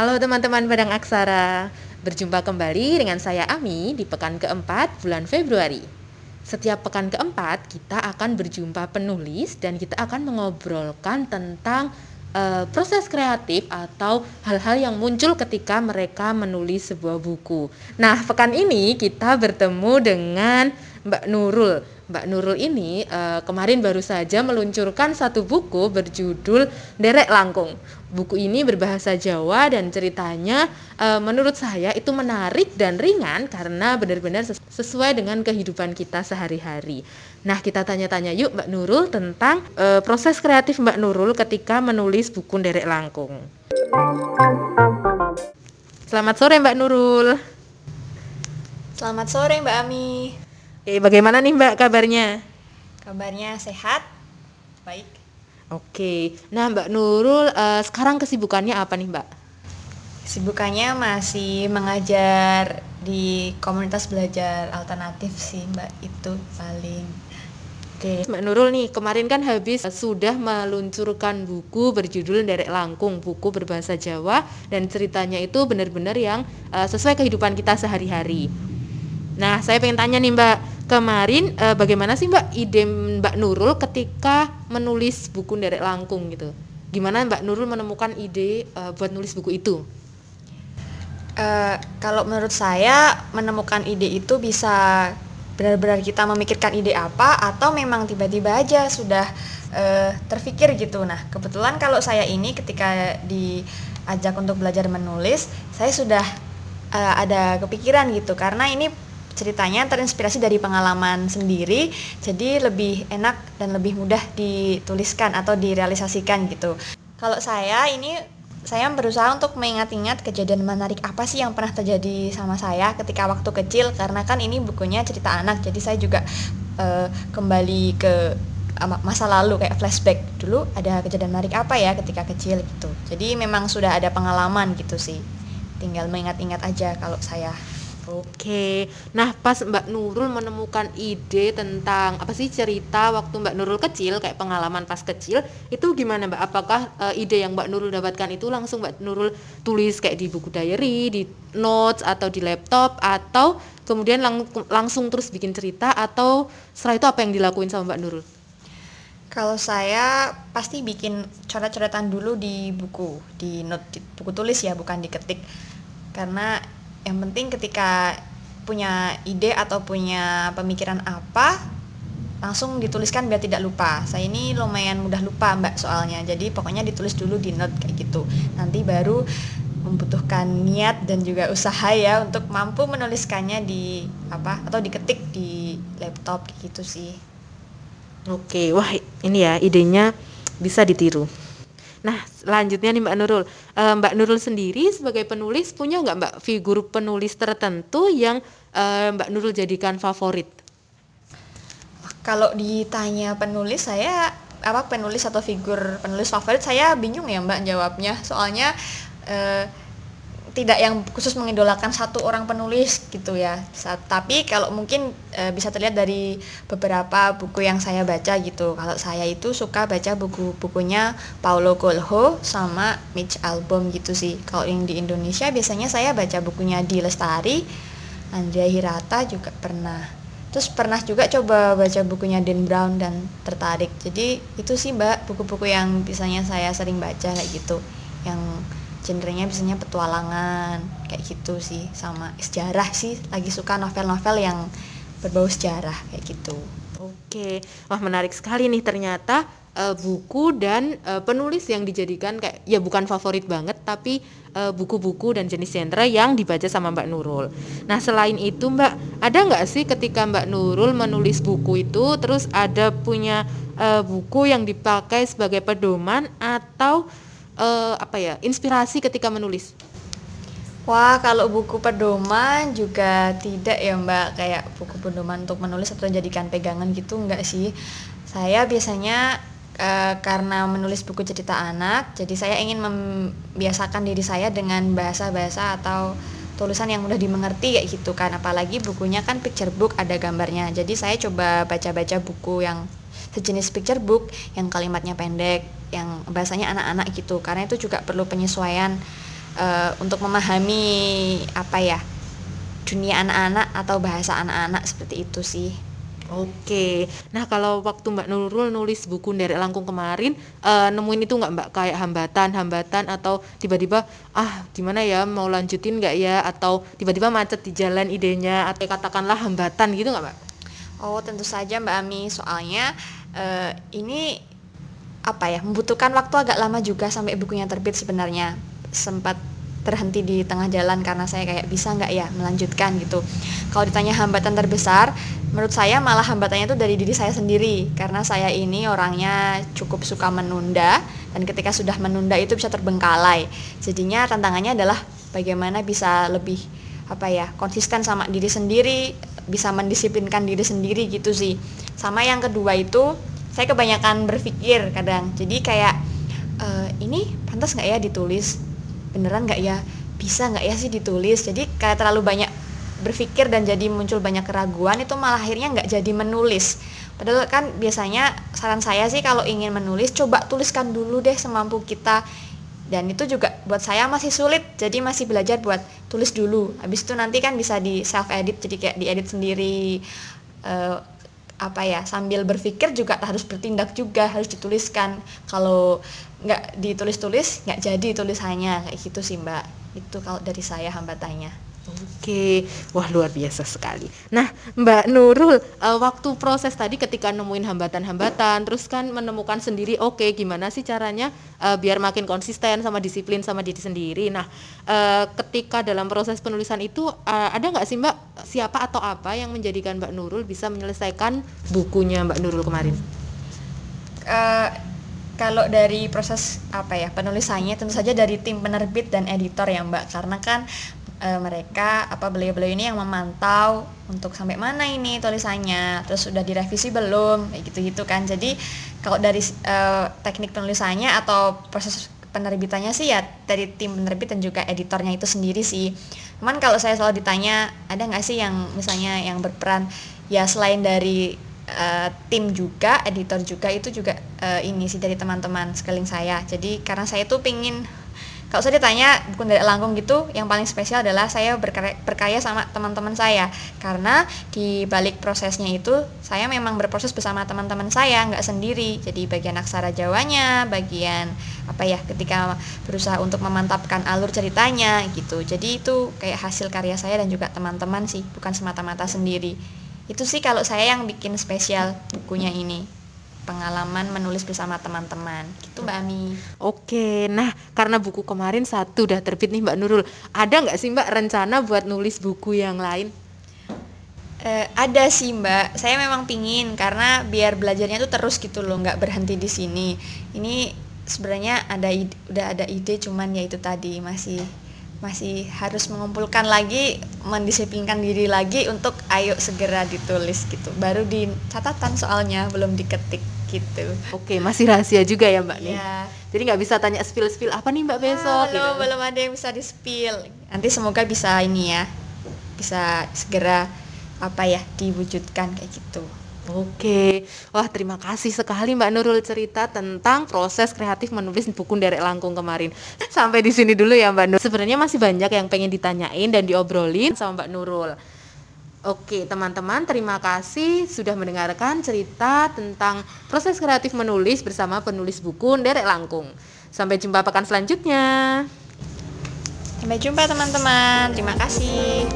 Halo teman-teman Padang Aksara, berjumpa kembali dengan saya Ami di pekan keempat bulan Februari. Setiap pekan keempat kita akan berjumpa penulis dan kita akan mengobrolkan tentang uh, proses kreatif atau hal-hal yang muncul ketika mereka menulis sebuah buku. Nah, pekan ini kita bertemu dengan Mbak Nurul. Mbak Nurul ini uh, kemarin baru saja meluncurkan satu buku berjudul Derek Langkung. Buku ini berbahasa Jawa dan ceritanya uh, menurut saya itu menarik dan ringan karena benar-benar sesuai dengan kehidupan kita sehari-hari. Nah, kita tanya-tanya yuk Mbak Nurul tentang uh, proses kreatif Mbak Nurul ketika menulis buku Derek Langkung. Selamat sore Mbak Nurul. Selamat sore Mbak Ami. Oke, bagaimana nih Mbak kabarnya? Kabarnya sehat, baik. Oke, nah Mbak Nurul uh, sekarang kesibukannya apa nih Mbak? Kesibukannya masih mengajar di komunitas belajar alternatif sih Mbak itu paling. Oke, Mbak Nurul nih kemarin kan habis sudah meluncurkan buku berjudul Derek Langkung, buku berbahasa Jawa dan ceritanya itu benar-benar yang uh, sesuai kehidupan kita sehari-hari. Nah, saya pengen tanya nih Mbak, kemarin eh, bagaimana sih Mbak ide Mbak Nurul ketika menulis buku Derek Langkung gitu? Gimana Mbak Nurul menemukan ide eh, buat nulis buku itu? Uh, kalau menurut saya menemukan ide itu bisa benar-benar kita memikirkan ide apa atau memang tiba-tiba aja sudah uh, terfikir gitu. Nah, kebetulan kalau saya ini ketika diajak untuk belajar menulis, saya sudah uh, ada kepikiran gitu karena ini ceritanya terinspirasi dari pengalaman sendiri jadi lebih enak dan lebih mudah dituliskan atau direalisasikan gitu. Kalau saya ini saya berusaha untuk mengingat-ingat kejadian menarik apa sih yang pernah terjadi sama saya ketika waktu kecil karena kan ini bukunya cerita anak jadi saya juga uh, kembali ke masa lalu kayak flashback dulu ada kejadian menarik apa ya ketika kecil gitu. Jadi memang sudah ada pengalaman gitu sih. Tinggal mengingat-ingat aja kalau saya Oke, nah pas Mbak Nurul menemukan ide tentang apa sih cerita waktu Mbak Nurul kecil, kayak pengalaman pas kecil, itu gimana Mbak? Apakah uh, ide yang Mbak Nurul dapatkan itu langsung Mbak Nurul tulis kayak di buku diary, di notes atau di laptop, atau kemudian lang langsung terus bikin cerita, atau setelah itu apa yang dilakuin sama Mbak Nurul? Kalau saya pasti bikin coret-coretan dulu di buku, di note di buku tulis ya, bukan diketik. Karena yang penting ketika punya ide atau punya pemikiran apa langsung dituliskan biar tidak lupa. Saya ini lumayan mudah lupa mbak soalnya. Jadi pokoknya ditulis dulu di note kayak gitu. Nanti baru membutuhkan niat dan juga usaha ya untuk mampu menuliskannya di apa atau diketik di laptop gitu sih. Oke wah ini ya idenya bisa ditiru Nah, selanjutnya nih Mbak Nurul. E, Mbak Nurul sendiri sebagai penulis punya nggak Mbak figur penulis tertentu yang e, Mbak Nurul jadikan favorit? Kalau ditanya penulis saya apa penulis atau figur penulis favorit saya bingung ya Mbak jawabnya. Soalnya e, tidak yang khusus mengidolakan satu orang penulis gitu ya. Tapi kalau mungkin e, bisa terlihat dari beberapa buku yang saya baca gitu. Kalau saya itu suka baca buku-bukunya Paulo Coelho sama Mitch Albom gitu sih. Kalau yang di Indonesia biasanya saya baca bukunya Di Lestari, Andrea Hirata juga pernah. Terus pernah juga coba baca bukunya Dan Brown dan tertarik. Jadi itu sih Mbak buku-buku yang biasanya saya sering baca kayak gitu. Yang genrenya biasanya petualangan kayak gitu sih sama sejarah sih lagi suka novel-novel yang berbau sejarah kayak gitu oke wah menarik sekali nih ternyata uh, buku dan uh, penulis yang dijadikan kayak ya bukan favorit banget tapi eh, buku-buku uh, dan jenis genre yang dibaca sama Mbak Nurul. Nah selain itu Mbak ada nggak sih ketika Mbak Nurul menulis buku itu terus ada punya uh, buku yang dipakai sebagai pedoman atau uh, apa ya inspirasi ketika menulis? Wah, kalau buku pedoman juga tidak ya Mbak, kayak buku pedoman untuk menulis atau jadikan pegangan gitu enggak sih. Saya biasanya uh, karena menulis buku cerita anak, jadi saya ingin membiasakan diri saya dengan bahasa-bahasa atau tulisan yang mudah dimengerti kayak gitu kan apalagi bukunya kan picture book ada gambarnya jadi saya coba baca-baca buku yang sejenis picture book yang kalimatnya pendek, yang bahasanya anak-anak gitu. Karena itu juga perlu penyesuaian uh, untuk memahami apa ya dunia anak-anak atau bahasa anak-anak seperti itu sih. Oke, nah kalau waktu Mbak Nurul nulis buku dari Langkung kemarin, uh, nemuin itu nggak Mbak kayak hambatan-hambatan atau tiba-tiba ah gimana ya mau lanjutin nggak ya atau tiba-tiba macet di jalan idenya atau katakanlah hambatan gitu nggak Mbak? Oh tentu saja Mbak Ami, soalnya uh, ini apa ya membutuhkan waktu agak lama juga sampai bukunya terbit sebenarnya sempat terhenti di tengah jalan karena saya kayak bisa nggak ya melanjutkan gitu. Kalau ditanya hambatan terbesar, menurut saya malah hambatannya itu dari diri saya sendiri karena saya ini orangnya cukup suka menunda dan ketika sudah menunda itu bisa terbengkalai. Jadinya tantangannya adalah bagaimana bisa lebih apa ya konsisten sama diri sendiri, bisa mendisiplinkan diri sendiri gitu sih. Sama yang kedua itu saya kebanyakan berpikir kadang. Jadi kayak e, ini pantas nggak ya ditulis? Beneran nggak ya? Bisa nggak ya sih ditulis? Jadi kayak terlalu banyak berpikir dan jadi muncul banyak keraguan itu malah akhirnya nggak jadi menulis. Padahal kan biasanya saran saya sih kalau ingin menulis coba tuliskan dulu deh semampu kita. Dan itu juga buat saya masih sulit jadi masih belajar buat tulis dulu. Habis itu nanti kan bisa di self edit jadi kayak diedit sendiri. Uh, apa ya sambil berpikir juga harus bertindak juga harus dituliskan. Kalau nggak ditulis-tulis nggak jadi tulisannya. Kayak gitu sih mbak. Itu kalau dari saya hambatannya Oke, wah luar biasa sekali. Nah, Mbak Nurul, uh, waktu proses tadi ketika nemuin hambatan-hambatan, terus kan menemukan sendiri, oke, okay, gimana sih caranya uh, biar makin konsisten sama disiplin sama diri sendiri. Nah, uh, ketika dalam proses penulisan itu uh, ada nggak sih Mbak siapa atau apa yang menjadikan Mbak Nurul bisa menyelesaikan bukunya Mbak Nurul kemarin? Uh, kalau dari proses apa ya penulisannya tentu saja dari tim penerbit dan editor ya Mbak karena kan e, mereka apa beliau-beliau ini yang memantau untuk sampai mana ini tulisannya terus sudah direvisi belum kayak gitu-gitu kan. Jadi kalau dari e, teknik penulisannya atau proses penerbitannya sih ya dari tim penerbit dan juga editornya itu sendiri sih. Cuman kalau saya selalu ditanya ada nggak sih yang misalnya yang berperan? Ya selain dari uh, tim juga editor juga itu juga uh, ini sih dari teman-teman sekeliling saya. Jadi karena saya tuh pingin kalau saya ditanya buku dari Langkung gitu yang paling spesial adalah saya berkarya, berkarya sama teman-teman saya. Karena di balik prosesnya itu saya memang berproses bersama teman-teman saya nggak sendiri. Jadi bagian aksara Jawanya bagian apa ya ketika berusaha untuk memantapkan alur ceritanya gitu. Jadi itu kayak hasil karya saya dan juga teman-teman sih bukan semata-mata sendiri. Itu sih kalau saya yang bikin spesial bukunya ini pengalaman menulis bersama teman-teman gitu Mbak Ami. Oke, nah karena buku kemarin satu udah terbit nih Mbak Nurul, ada nggak sih Mbak rencana buat nulis buku yang lain? Uh, ada sih Mbak, saya memang pingin karena biar belajarnya tuh terus gitu loh, nggak berhenti di sini. Ini sebenarnya ada ide, udah ada ide, cuman ya itu tadi masih masih harus mengumpulkan lagi mendisiplinkan diri lagi untuk ayo segera ditulis gitu baru di catatan soalnya belum diketik gitu oke masih rahasia juga ya mbak nih ya. jadi nggak bisa tanya spill spill apa nih mbak besok ah, gitu. belum ada yang bisa di spill nanti semoga bisa ini ya bisa segera apa ya diwujudkan kayak gitu Oke, wah terima kasih sekali Mbak Nurul cerita tentang proses kreatif menulis buku derek langkung kemarin. Sampai di sini dulu ya Mbak Nurul. Sebenarnya masih banyak yang pengen ditanyain dan diobrolin sama Mbak Nurul. Oke, teman-teman, terima kasih sudah mendengarkan cerita tentang proses kreatif menulis bersama penulis buku derek langkung. Sampai jumpa pekan selanjutnya. Sampai jumpa teman-teman. Terima kasih.